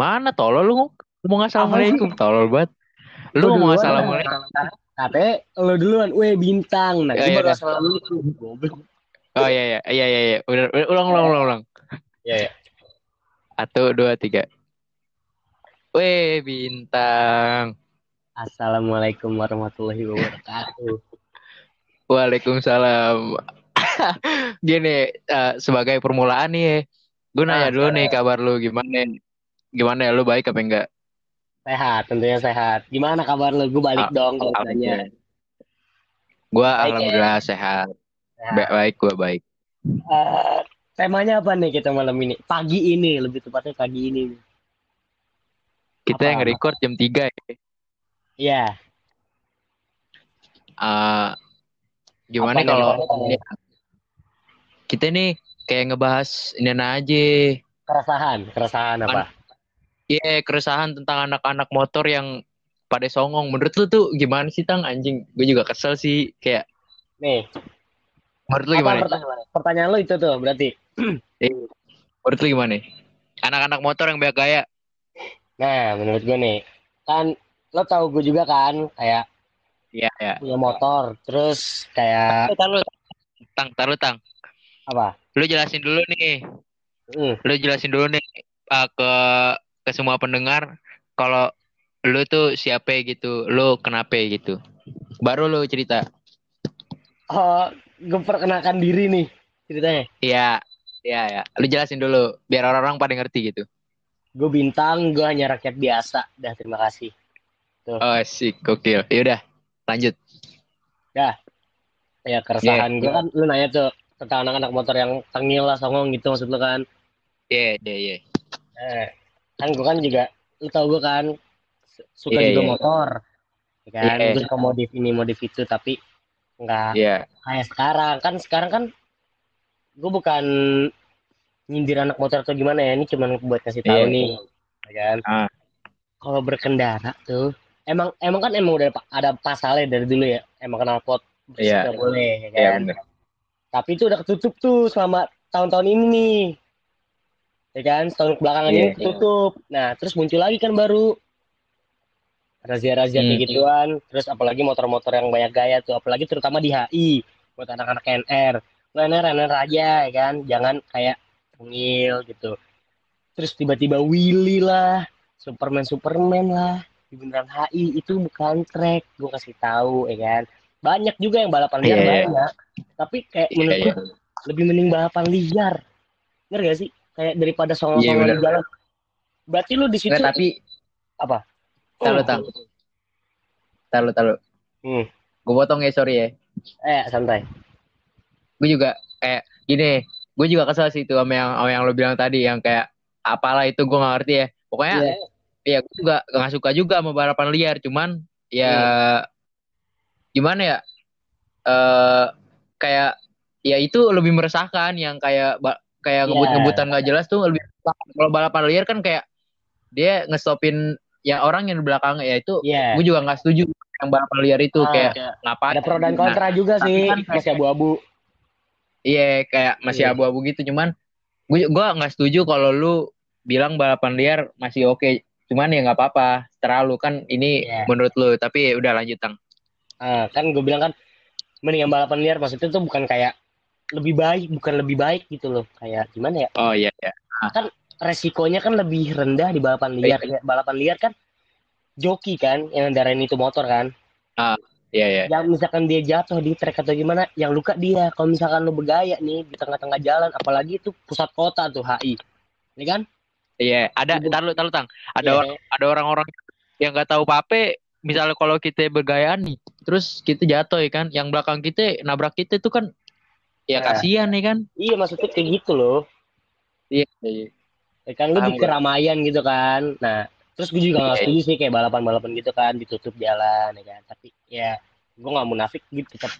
Mana tolol lu ngomong assalamualaikum tolol banget. Lu Gua ngomong assalamualaikum. Katanya lu duluan, weh bintang. Nah, Ya, gue ya, baru assalamualaikum. Goblok. Oh iya iya iya iya iya. Udah, ulang ulang ulang ulang. Ya, ya. Satu dua tiga. Weh bintang. Assalamualaikum warahmatullahi wabarakatuh. Waalaikumsalam. Gini eh, sebagai permulaan nih, ya. gue nanya dulu nih kabar lu gimana? Gimana ya lu baik apa enggak? Sehat, tentunya sehat. Gimana kabar lu? Gue balik Ah, dong kalau tanya. Gue Baik, ya. alhamdulillah sehat. Sehat. Baik baik gue baik. Eh, temanya apa nih kita malam ini? Pagi ini, lebih tepatnya pagi ini. Kita Apa? yang record jam 3 ya. Iya, gimana Apa nih, kalau gimana? ya, kita nih kayak ngebahas ini aja. keresahan, keresahan apa? Iya, keresahan tentang anak-anak motor yang pada songong. Menurut lu tuh gimana sih, Tang? Anjing, gue juga kesel sih. Kayak, Nih, menurut lu apa gimana? pertanyaan, pertanyaan lu itu tuh berarti. Eh, menurut lu gimana? Anak-anak motor yang banyak gaya. Nah, menurut gue nih, kan lo tau gue juga kan kayak Iya, iya. punya motor, terus kayak Taruh, Tang, taruh, Tang. apa? Lu jelasin dulu nih. Hmm, Lu jelasin dulu nih uh, ke ke semua pendengar kalau lu tuh siapa gitu, lu kenapa gitu. Baru lu cerita. Oh, gue perkenalkan diri nih ceritanya. Iya, iya, ya. Lu jelasin dulu biar orang-orang pada ngerti gitu. Gue bintang, gue hanya rakyat biasa. Dah, terima kasih. Oh, sih, gokil. Yaudah, lanjut. Ya keresahan Iya. gue kan, lu nanya tuh tentang anak-anak motor yang tengil lah, songong gitu maksud lu kan. Iya, iya, iya. Eh, kan gue kan juga, lu tau gue kan su- suka Iya, juga iya. motor. Ya kan, Iya. gue suka modif ini, modif itu, tapi nggak Iya. kayak sekarang. Kan sekarang kan gue bukan nyindir anak motor atau gimana ya, ini cuma buat kasih tahu Iya. nih. Ya kan? Ah. Kalau berkendara tuh, emang emang kan emang udah ada pasalnya dari dulu ya, emang kenal pot bersih Iya. boleh, ya Iya, kan? bener. Tapi itu udah ketutup tuh selama tahun-tahun ini nih. Ya kan, setahun belakangan Iya, ini iya. ketutup. Nah, terus muncul lagi kan baru razia-razia kayak Hmm. gituan. Terus apalagi motor-motor yang banyak gaya tuh, apalagi terutama di HI buat anak-anak NR. NR, NR aja ya kan, jangan kayak tengil gitu. Terus tiba-tiba Willy lah, Superman Superman lah, di beneran HI itu bukan track, gue kasih tahu ya kan. Banyak juga yang balapan liar Iya, iya. banyak, tapi kayak Iya, menurut gue lebih mending balapan liar. Ngerti gak sih? Kayak daripada songong-songong bener. di jalan. Berarti lu di situ Nggak, tapi apa? Tahu, tahu. taruh, taruh. Hmm. Gue potong ya, sorry ya. Eh, santai. Gue juga kayak gini, gue juga kesel sih itu sama yang, sama yang lo bilang tadi, yang kayak apalah itu gue gak ngerti ya. Pokoknya Iya. ya gue juga gak suka juga sama balapan liar cuman ya gimana ya eh kayak ya itu lebih meresahkan yang kayak ba- kayak Iya. ngebut-ngebutan gak jelas tuh lebih kalau balapan liar kan kayak dia ngestopin ya orang yang di belakang ya itu Iya. gue juga nggak setuju yang balapan liar itu Ah, kayak ngapain Ada pro dan Nah, kontra juga tapi sih, kan masih abu-abu. Iya kayak masih Iya. abu-abu gitu cuman gue gua nggak setuju kalau lu bilang balapan liar masih oke cuman ya nggak apa-apa terlalu kan ini Iya. menurut lu tapi ya udah lanjut tang Ah, kan gue bilang kan mendingan balapan liar maksudnya tuh bukan kayak lebih baik, bukan lebih baik gitu loh. Kayak gimana ya? oh iya ya Resikonya kan lebih rendah di balapan liar. Ya, Balapan liar kan joki kan yang ndarain itu motor kan. iya iya Yang misalkan dia jatuh di trek atau gimana, yang luka dia. Kalau misalkan lu bergaya nih di tengah-tengah jalan, apalagi itu pusat kota tuh HI. Ini kan? iya ada taruh taruh tang ada Iya, orang ada orang-orang yang nggak tahu pape misalnya kalau kita bergayaan nih terus kita jatuh ya kan yang belakang kita nabrak kita itu kan ya Nah. kasihan ya kan Iya maksudnya kayak gitu loh. iya iya Ya kan lu Paham di keramaian gitu kan. Nah, terus gue juga nggak Iya. setuju sih kayak balapan-balapan gitu kan ditutup jalan ya kan. Tapi ya gue nggak munafik gitu tetap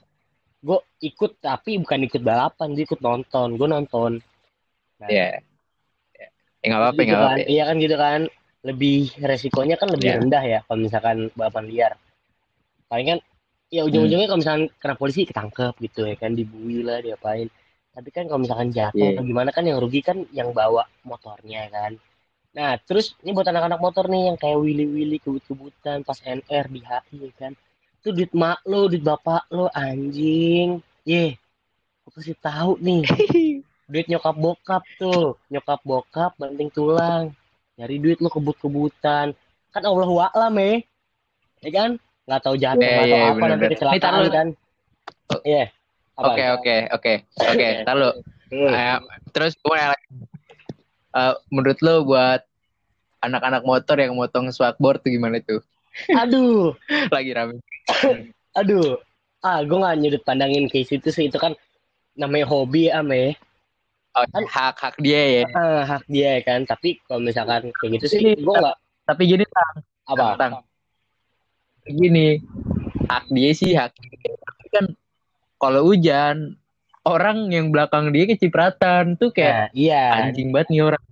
gue ikut tapi bukan ikut balapan, gue ikut nonton, gue nonton. Nah, iya ya nggak apa-apa gitu nggak kan. apa-apa Iya kan gitu kan. Lebih resikonya kan lebih Iya. rendah ya kalau misalkan balapan liar. Paling kan ya ujung-ujungnya kalau misalkan kena polisi ketangkep gitu ya kan dibui lah diapain. Tapi kan kalau misalkan jatuh atau gimana kan yang rugi kan yang bawa motornya kan. Nah, terus ini buat anak-anak motor nih yang kayak willy-willy kebut-kebutan pas NR di HI ya kan. Itu duit mak lo, duit bapak lo anjing. Ye. Gue kasih tahu nih. duit nyokap bokap tuh. Nyokap bokap banting tulang. Nyari duit lo kebut-kebutan. Kan Allah wa'lam eh. Ya kan? Nggak tahu jatuh, Iya, nggak tahu iya, apa bener, nanti. Ini kecelakaan taruh- kan. Iya. Oke oke oke oke. Ntar lu. Hmm. Eh, terus gue. Eh, menurut lo buat anak-anak motor yang motong spakboard tuh gimana tuh? Aduh. Lagi rame. Aduh, ah gue gak nyudut pandangin ke situ sih itu kan namanya hobi ya ame Oh, hak hak dia ya. ah, hak dia ya kan tapi kalau misalkan kayak gitu sih gue gak Tapi gini tang, apa tang. Gini, hak dia sih hak. dia. Tapi kan kalau hujan orang yang belakang dia kecipratan tuh kayak nah, iya anjing banget nih orang.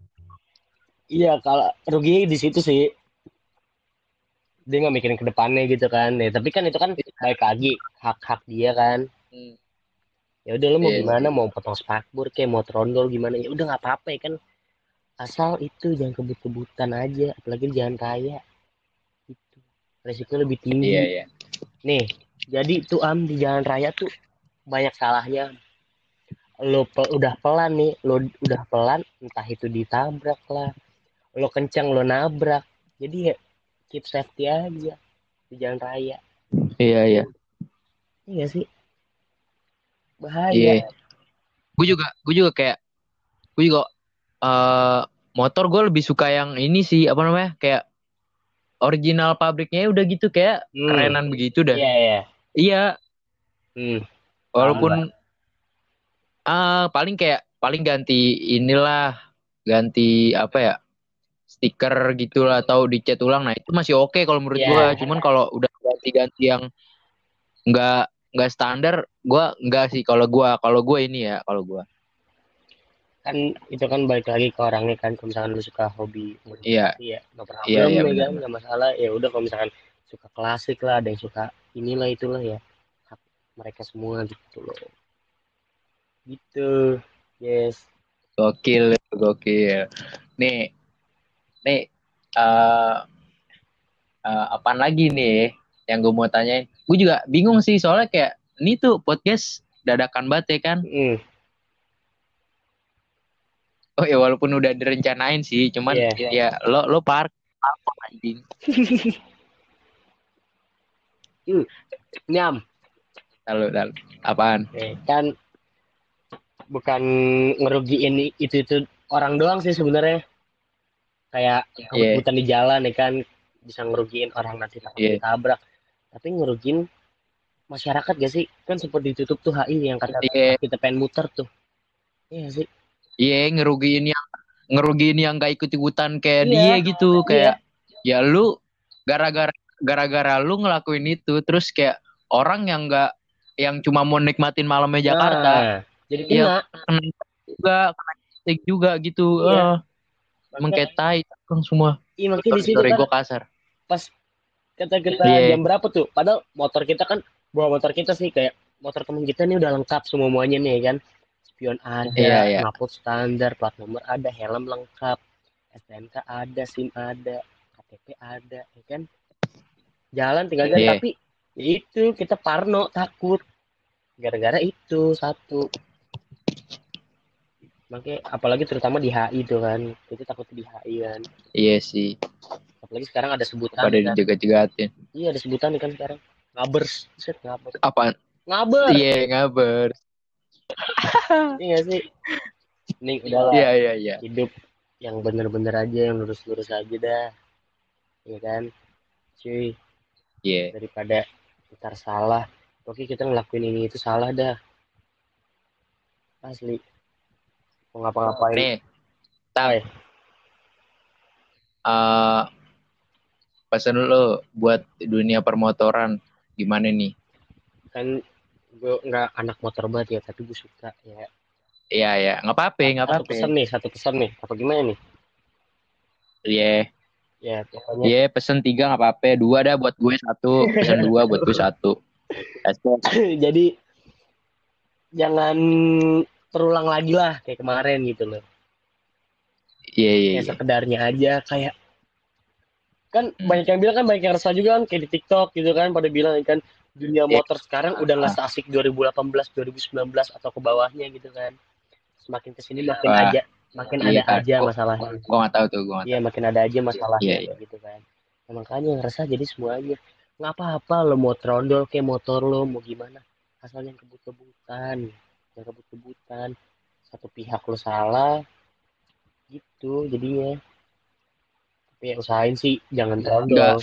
iya kalau rugi di situ sih dia nggak mikirin ke depannya gitu kan ya tapi kan itu kan baik lagi hak hak dia kan Hmm. ya udah lo mau Iya. gimana mau potong spakbor kayak mau trondol gimana ya udah nggak apa-apa ya kan asal itu jangan kebut-kebutan aja apalagi jangan kaya resiko lebih tinggi Iya iya. Nih, jadi tuh am di jalan raya tuh banyak salahnya. Lo pe- udah pelan nih, lo udah pelan, entah itu ditabrak lah, lo kencang lo nabrak. Jadi ya keep safety aja di jalan raya. Iya iya. Iya sih. Bahaya. Iya. Gue juga gue juga kayak gue juga eh motor gue lebih suka yang ini sih apa namanya kayak original pabriknya udah gitu kayak Hmm. kerenan begitu dah. Iya, iya. Iya, Hmm. walaupun ah paling kayak paling ganti inilah ganti apa ya stiker gitulah atau dicat ulang nah itu masih oke kalau menurut Iya. gua cuman kalau udah ganti-ganti yang nggak nggak standar gua nggak sih kalau gua kalau gua ini ya kalau gua Kan itu kan balik lagi ke orangnya kan. Kalau misalkan lu suka hobi Iya. Iya, nggak problem Iya, iya, ya kan, nggak masalah. Ya udah kalau misalkan suka klasik lah, ada yang suka inilah itulah ya. Hak mereka semua gitu loh. Gitu. Yes. gokil gokil nih nih eh eh, apaan lagi nih yang gue mau tanyain gue juga bingung sih soalnya kayak ini tuh podcast dadakan banget ya kan Mm. Oh ya walaupun udah direncanain sih, cuman Iya. ya lo lo park apa anjing. Nyam. Lalu lalu apaan? Eh, kan bukan ngerugiin itu itu orang doang sih sebenarnya. Kayak Iya. hutan di jalan ya kan bisa ngerugiin orang nanti takut Iya. ditabrak. Tapi ngerugiin masyarakat gak sih? Kan sempat ditutup tuh HI yang kata Iya, kita pengen muter tuh. Iya sih. Iya ngerugiin yang ngerugiin yang gak ikut ikutan kayak Iya. dia gitu kayak ya lu gara-gara gara-gara lu ngelakuin itu terus kayak orang yang gak yang cuma mau nikmatin malamnya Jakarta Nah, jadi Iya. kena. kena juga kena stick juga gitu. Iya. Eh, mengketai kan semua. Iya, makanya di situ kan gue kasar. kata kita Iya. jam berapa tuh? Padahal motor kita kan bawa motor kita sih kayak motor temen kita nih udah lengkap semua muanya nih ya kan. Spion ada, Iya, iya. knalpot standar, plat nomor ada, helm lengkap, STNK ada, SIM ada, KTP ada, ya kan. Jalan tinggal jalan Iya. tapi ya itu kita parno takut gara-gara itu satu. Makanya apalagi terutama di HI tuh kan, kita takut di HI kan. Iya sih. Apalagi sekarang ada sebutan Pada kan. dijaga-jagatin. Iya ada sebutan kan sekarang. Ngabers, set ngabers. Apaan? Ngaber. Iya ngabar. Iya sih. Nih udahlah Iya iya iya. hidup yang bener-bener aja, yang lurus-lurus aja dah. Iya kan? Cuy, Iya. daripada ntar salah. Oke kita ngelakuin ini itu salah dah. Asli. Mau ngapa-ngapain. Nih. Tang. Oi. eh pesan lu buat dunia permotoran gimana nih? Kan gue nggak anak motor banget ya, tapi gue suka ya. Iya ya, nggak apa-apa, nggak Satu apa-apa. pesan nih, satu pesan nih. Apa gimana nih? Iya, Ya, pokoknya iya pesen tiga nggak apa-apa, dua dah buat gue satu, pesen dua buat gue satu. Jadi jangan terulang lagi lah kayak kemarin gitu loh. Iya iya. kayak iya. sekedarnya aja kayak kan Hmm. banyak yang bilang kan banyak yang resah juga kan kayak di TikTok gitu kan pada bilang kan dunia Iya. motor sekarang udah nggak seasik 2018 2019 atau ke bawahnya gitu kan semakin ke sini makin Wah. aja makin Iya ada aja Gua- masalahnya Gua nggak tahu tuh, gua Iya makin ada aja masalahnya Iya, iya. gitu kan. Nah, makanya yang resah jadi semuanya nggak apa-apa lo mau trondol kayak motor lo mau gimana asal yang kebut-kebutan yang kebut-kebutan satu pihak lo salah gitu jadinya tapi ya usahain sih jangan trondol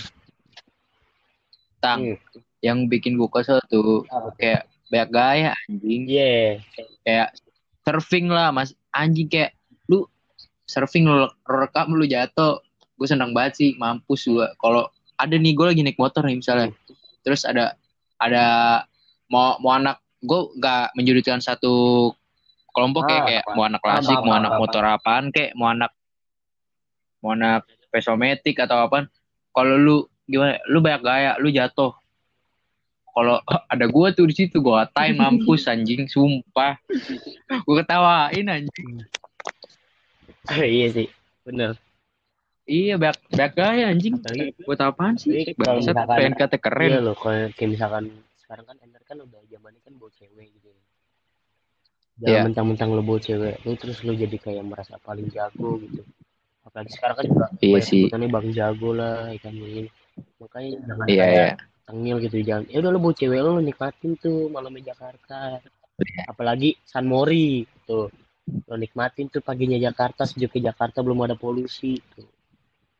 Tang. Hmm. Yang bikin gua kesel tuh Apa kayak banyak gaya anjing. Iya Kayak surfing lah, Mas. Anjing kayak lu surfing lu, rekam lu jatuh. Gue seneng banget sih, mampus gua. Kalau ada nih gue lagi naik motor nih misalnya. Terus ada ada mau mau anak gue nggak menjudutkan satu kelompok ya Ah, kayak apa? mau anak klasik, Apa, mau apa, anak apa. motor apaan kayak mau anak mau anak pesometik atau apaan. Kalau lu gimana? Lu banyak gaya, lu jatuh. Kalau ada gua tuh di situ gua katain mampus anjing, sumpah. Gua ketawain anjing. iya sih bener Iya, banyak, banyak gaya anjing. Buat apaan sih? Bangsat pengen kata iya keren. loh kayak, kayak misalkan sekarang kan Ender kan udah zamannya kan bawa cewek gitu ya jangan Iya. mentang-mentang lo bawa cewek lu terus lo jadi kayak merasa paling jago gitu apalagi sekarang kan juga Iya sih. bang jago lah ikan ini makanya jangan Iya, kayak iya. Tengil gitu jangan ya udah lo bawa cewek lo, lo nikmatin tuh malamnya Jakarta apalagi San Mori tuh lo nikmatin tuh paginya Jakarta sejuknya Jakarta belum ada polusi tuh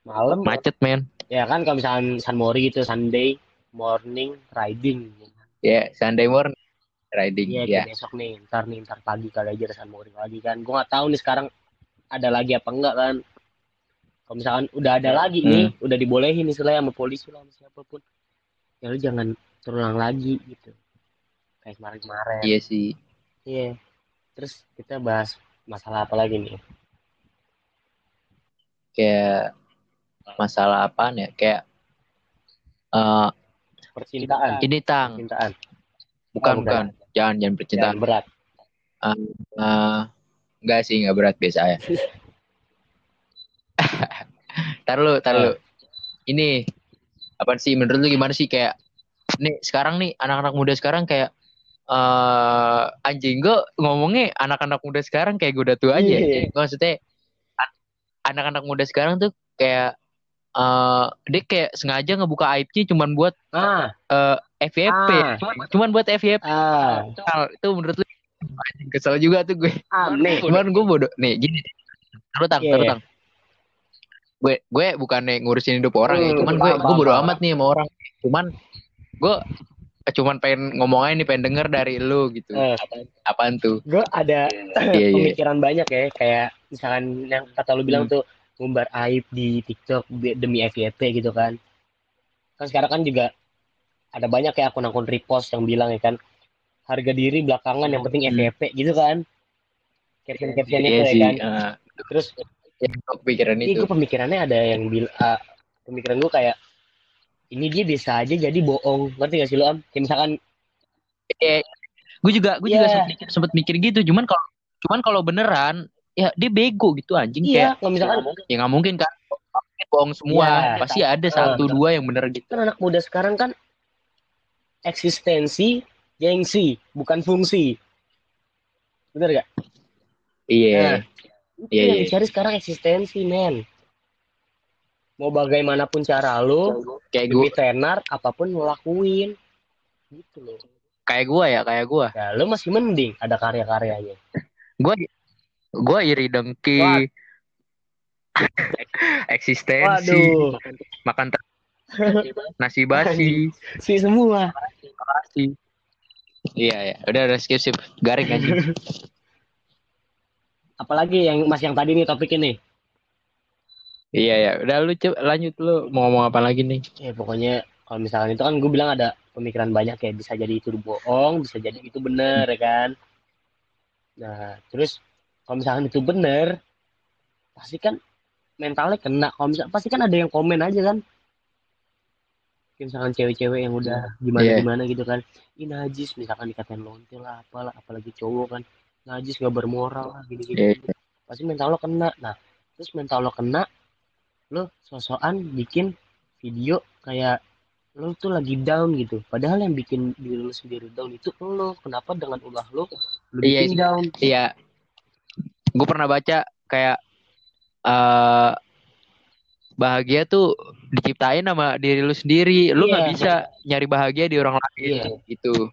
malam Macet, men. ya kan kalau misalkan San Mori gitu Sunday morning riding Ya, Sunday morning riding. Iya, Ya. kayak besok nih, ntar nih, ntar pagi kali aja ada San Mori lagi kan. Gue nggak tahu nih sekarang ada lagi apa enggak kan. Kalau misalkan udah ada lagi nih, udah dibolehin istilahnya sama polisi lah, sama siapa pun. Ya lu jangan terulang lagi gitu. Kayak kemarin-kemarin. Iya sih. Iya. Terus kita bahas masalah apa lagi nih? Kayak masalah apaan ya? Kayak eh Percintaan. ini tang, Percintaan. bukan Oh, bukan. Jangan jangan Jangan percintaan. berat. Eh, enggak sih, enggak berat biasa ya. tar lu, tar lu. Ini apa sih menurut lu gimana sih kayak nih sekarang nih anak-anak muda sekarang kayak eh anjing gue ngomongnya anak-anak muda sekarang kayak gue udah tua aja. Gua Maksudnya anak-anak muda sekarang tuh kayak eh dia kayak sengaja ngebuka aibnya cuman buat Ah, eh FYP. Ah. Cuman, buat FYP. ah, Hal itu menurut lu anjing kesel juga tuh gue. aneh. Cuman gue bodoh. Nih gini. Taruh tang, Iya, taruh iya. Gue gue bukannya ngurusin hidup orang ya. Hmm, Cuman gue gue paham. amat nih sama orang. Cuman gue cuman pengen ngomong aja nih pengen denger dari lu gitu. Eh. Apaan tuh? Gue ada Iya iya. pemikiran banyak ya kayak misalkan yang kata lu bilang Hmm. tuh ngumbar aib di TikTok demi FYP gitu kan kan sekarang kan juga ada banyak ya akun-akun repost yang bilang ya kan harga diri belakangan yang penting Hmm. FYP gitu kan caption-caption itu Iya ya kan eh, terus ya, kepikiran ini itu. gue pemikirannya ada yang bil ah, pemikiran gue kayak ini dia bisa aja jadi bohong. Ngerti gak sih lo am? Kayak misalkan Gue juga gue juga Iya. sempet mikir, sempet mikir gitu. Cuman kalau cuman kalau beneran ya dia bego gitu anjing. Kayak iya kalau misalkan ya nggak mungkin. Kan bohong semua. Iya. pasti ada satu dua yang bener gitu. Kan anak muda sekarang kan eksistensi gengsi bukan fungsi. Bener gak? iya Itu Iya, yang iya. dicari sekarang eksistensi men. Mau bagaimanapun cara lo kayak gue tenar apa pun lo lakuin. Gitu loh. Kayak gue ya kayak gue ya lo masih mending ada karya-karyanya. Gue gue iri dengki. Eksistensi. Waduh. Makan ter- nasi basi. Si semua. Basi. Iya ya udah udah skip skip. Garing aja apalagi yang mas yang tadi nih topik ini. Iya ya udah lu coba lanjut lu. Mau ngomong apa lagi nih? Ya pokoknya kalau misalkan itu kan gue bilang ada pemikiran banyak ya. Bisa jadi itu bohong bisa jadi itu bener ya kan? Nah terus kalau misalkan itu bener pasti kan mentalnya kena. Kalau misalkan pasti kan ada yang komen aja kan? Misalkan cewek-cewek yang udah gimana Iya. gimana gitu kan. Ini najis misalkan dikatain lonte lah apalah apalagi cowok kan najis nggak bermoral lah gini gini Iya. pasti mental lo kena nah terus mental lo kena lo sosokan bikin video kayak lo tuh lagi down gitu padahal yang bikin diri lo sendiri down itu lo kenapa dengan ulah lo lo Iya, bikin down Iya. Gue pernah baca kayak eh bahagia tuh diciptain sama diri lu sendiri. Lu nggak Iya. bisa nyari bahagia di orang lain Iya. gitu.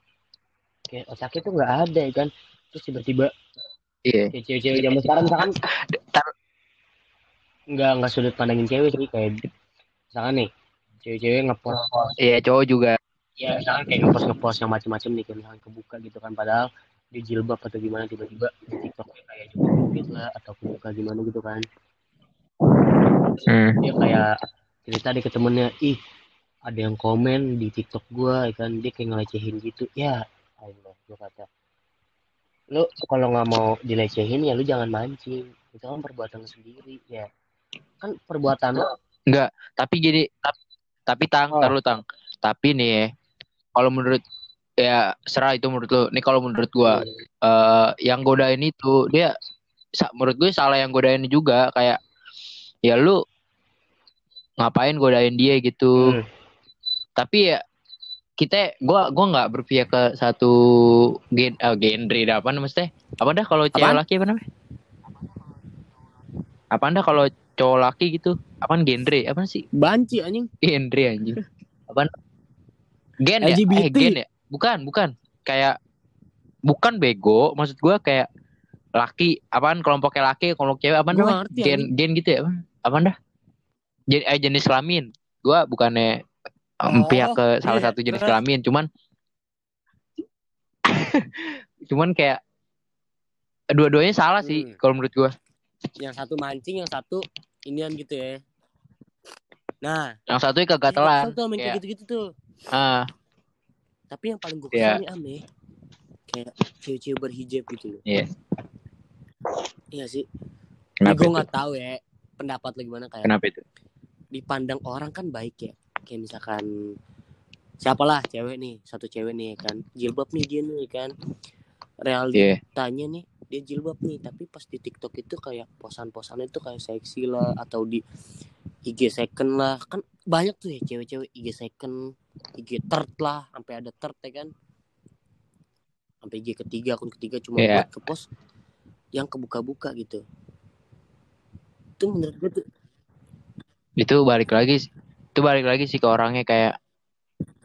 kayak otaknya tuh nggak ada ya kan terus tiba-tiba Iya. cewek-cewek zaman sekarang misalkan nggak nggak sudut pandangin cewek sih kayak misalkan nih cewek-cewek ngepost Iya, cowok juga. ya misalkan kayak ngepost ngepost yang macem-macem nih kayak misalkan kebuka gitu kan padahal di jilbab atau gimana tiba-tiba di tiktoknya kayak joget lah atau kebuka gimana gitu kan Hmm. dia kayak cerita deh ke temennya ih ada yang komen di tiktok gua ya kan dia kayak ngelecehin gitu ya Allah gua kata lu kalau nggak mau dilecehin ya lu jangan mancing itu kan perbuatan lu sendiri ya kan perbuatan lu Tapi gini, tapi, tapi tang, Oh. tang. Tapi nih ya, kalau menurut ya serah itu menurut lu. Nih kalau menurut gua eh yang godain itu dia sa- menurut gue salah yang godain juga kayak ya lu ngapain godain dia gitu. Hmm. Tapi ya kita gua gua nggak berpihak ke satu gen eh, genre apa namanya teh? Apa dah kalau cewek laki apa namanya? Apa dah kalau cowok laki gitu? Apaan genre? Apa sih? banci anjing Genre anjing. Apaan? Gen ya? LGBT. Eh, gen ya? Bukan, bukan. Kayak bukan bego, maksud gua kayak laki, apaan kelompoknya laki, kelompok cewek apaan Gua namanya? Gen gen gitu ya? Apaan, apaan dah? Jen, eh, jenis kelamin. Gua bukannya Oh, pihak ke salah iya. satu jenis kelamin, cuman cuman kayak dua-duanya salah sih Hmm. kalau menurut gua. yang satu mancing yang satu inian gitu ya nah Yang tuh main kayak Kayak, gitu-gitu tuh ah, tapi yang paling gue Iya. kesel nih ame kayak cewek-cewek berhijab gitu loh Iya. iya sih kenapa gue itu? nggak tahu ya pendapat lo gimana kayak Kenapa itu? dipandang orang kan baik ya kayak misalkan siapalah cewek nih satu cewek nih kan jilbab nih dia nih kan. Realitanya nih dia jilbab nih tapi pas di TikTok itu kayak posan-posannya itu kayak seksi lah atau di IG second lah. Kan banyak tuh ya cewek-cewek IG second IG third lah sampai ada third ya kan. Sampai IG ketiga akun ketiga cuma Iya. buat ke post yang kebuka-buka gitu. Itu menurut gue tuh itu balik lagi sih- itu balik lagi sih ke orangnya kayak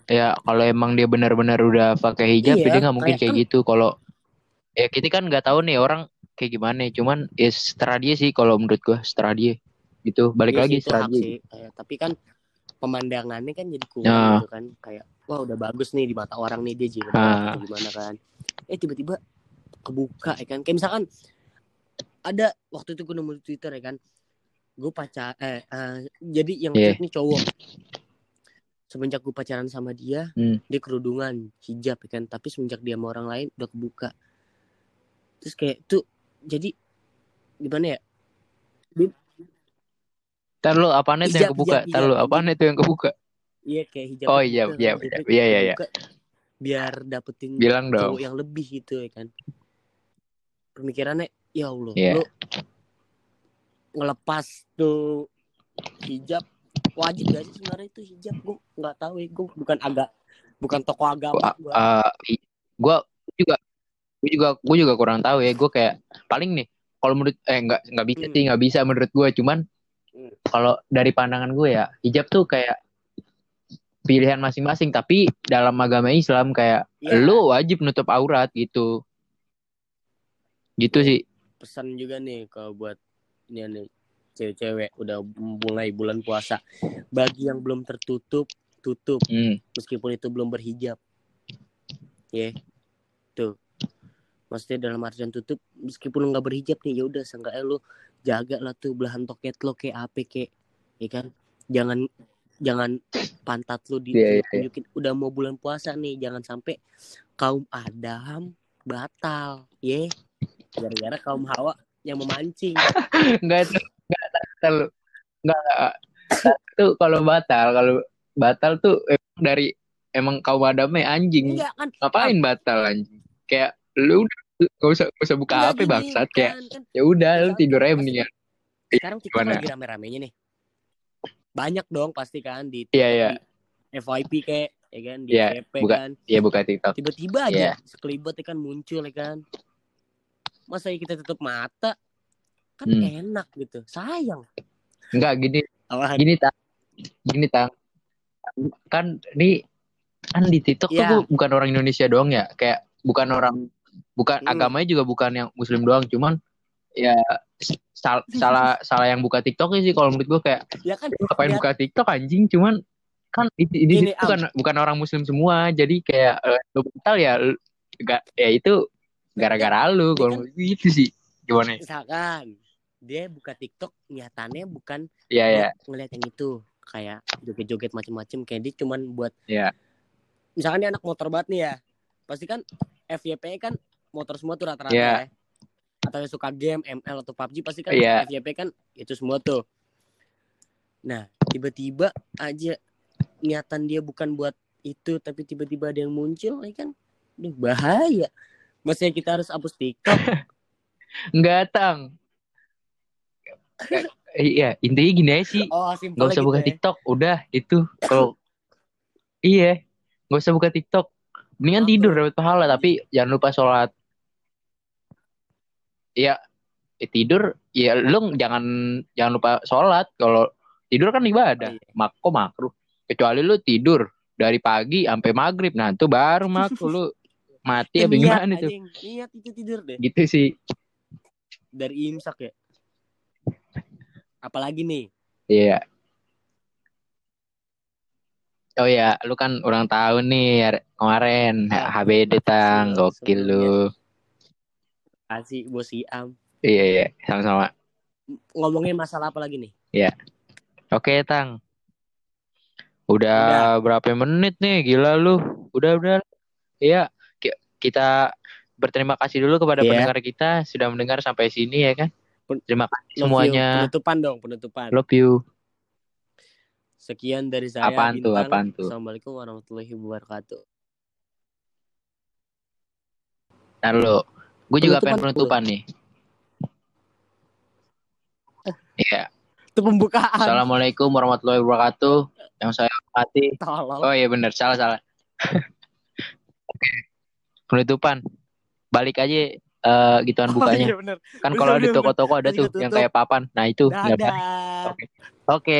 ya kalau emang dia benar-benar udah pakai hijab Iya, dia nggak mungkin kayak kayak gitu. Kalau ya kita kan nggak tahu nih orang kayak gimana cuman ya setelah dia sih kalau menurut gua setelah dia. Gitu balik Iya lagi sih, setelah dia. Sih. Kayak, tapi kan pemandangannya kan jadi kurang Nah. gitu kan. Kayak wah udah bagus nih di mata orang nih dia jilbab Ah. atau gimana kan. Eh tiba-tiba kebuka ya kan. Kayak misalkan ada waktu itu gue nemu di twitter ya kan gue pacar eh, eh, jadi yang Iya. tweet nih cowok semenjak gue pacaran sama dia Hmm. dia kerudungan hijab ya kan tapi semenjak dia sama orang lain udah kebuka terus kayak tuh jadi gimana ya Ntar lu apaan itu yang kebuka hijab, Ntar lu apaan itu yang kebuka Iya kayak hijab. Oh, kebuka hijab, kan, hijab hijab. Iya, iya, iya. kebuka, Biar dapetin bilang cowok dong yang lebih gitu ya kan. Pemikirannya ya Allah, Iya. lu ngelepas tuh hijab wajib gak sih sebenarnya itu hijab gue nggak tahu ya gue bukan agak bukan tokoh agama Gua- gua. eh, i- gua juga gua juga gua juga kurang tahu ya gua kayak paling nih kalau menurut eh nggak nggak bisa Hmm. sih nggak bisa menurut gua cuman Hmm. kalau dari pandangan gue ya hijab tuh kayak pilihan masing-masing tapi dalam agama Islam kayak Iya. lu wajib nutup aurat gitu gitu sih pesan juga nih kalau buat ini nih cewek-cewek udah mulai bulan puasa. Bagi yang belum tertutup tutup. Hmm. meskipun itu belum berhijab. Ya. Tuh. Maksudnya dalam artian tutup meskipun nggak berhijab nih ya udah seenggaknya lu jaga lah tuh belahan toket lo kayak apa kayak ya kan? Jangan jangan pantat lu Iya, iya, ditunjukin udah mau bulan puasa nih jangan sampai kaum Adam batal. Ya. Gara-gara kaum Hawa yang memancing nggak itu nggak batal nggak tuh kalau batal kalau batal tuh emang dari emang kaum adamnya anjing enggak kan ngapain batal anjing kayak lu gak usah gak usah buka Enggak HP bangsat kayak kan, kan ya udah lu tidur aja mendingan sekarang TikTok Gimana? lagi rame-ramenya nih. Banyak dong pasti kan di Iya, iya. di FYP kayak ya kan di Iya, FYP buka- kan. Iya buka TikTok. Tiba-tiba aja Iya. sekelibet ya kan muncul ya kan. Masa ya kita tutup mata kan Hmm. enak gitu. Sayang. Enggak gini, Apaan? gini tang, gini tang. Kan ini kan di TikTok tuh Iya. bu- bukan orang Indonesia doang ya, kayak bukan orang, bukan Hmm. agamanya juga bukan yang Muslim doang, cuman ya sal- salah salah yang buka TikToknya sih kalau menurut gua kayak Ya kan ngapain Lihat. buka TikTok anjing, cuman kan di, di Gini, situ bukan bukan orang Muslim semua, jadi kayak eh, lu batal ya, lu- nggak ya itu gara-gara lu Ini kalau kan- gitu sih, gimana? misalkan dia buka TikTok niatannya bukan Iya ya, buat ngeliat yang itu kayak joget-joget macem-macem kayak dia cuman buat Iya. misalkan dia anak motor banget nih ya pasti kan FYP kan motor semua tuh rata-rata Iya. ya atau yang suka game ML atau PUBG pasti kan Iya. FYP kan itu semua tuh nah tiba-tiba aja niatan dia bukan buat itu tapi tiba-tiba ada yang muncul ya kan Duh, bahaya Maksudnya kita harus hapus TikTok Enggak tang. Iya, intinya gini aja sih. oh Gak usah gitu buka ya. TikTok, udah itu. Kalau iya, gak usah buka TikTok. Mendingan Apa? tidur dapat pahala, tapi jangan lupa sholat. Iya, eh, tidur, ya lu jangan jangan lupa sholat. Kalau tidur kan ibadah, Oh, iya. mak kok makruh. Kecuali lu tidur dari pagi sampai maghrib, nah itu baru makruh lu mati apa Niat, gimana tuh? niat itu tidur deh Gitu sih. dari imsak ya apalagi nih Iya. Oh ya, lu kan ulang tahun nih hari- kemarin Ah, HBD tang, gokil lu. kasih bos Iam Iya iya, sama-sama. ngomongin masalah apa lagi nih Oke tang. Udah, berapa menit nih, gila lu. Udah udah. Iya, kita berterima kasih dulu kepada Iya. pendengar kita sudah mendengar sampai sini ya kan. Terima kasih Love you. semuanya. penutupan dong penutupan Love you. sekian dari saya Apaan tuh, apaan tuh? assalamualaikum warahmatullahi wabarakatuh Nah lu, gue juga pengen Penutupan penutupan nih. Iya. itu pembukaan Assalamualaikum warahmatullahi wabarakatuh. Yang saya hormati. Oh iya benar, salah salah. Oke. Penutupan. Balik aja eh gituan Oh, bukanya. iya bener. Kan kalau di toko-toko ada tuh yang kayak papan. Nah, itu nggak Oke. Oke.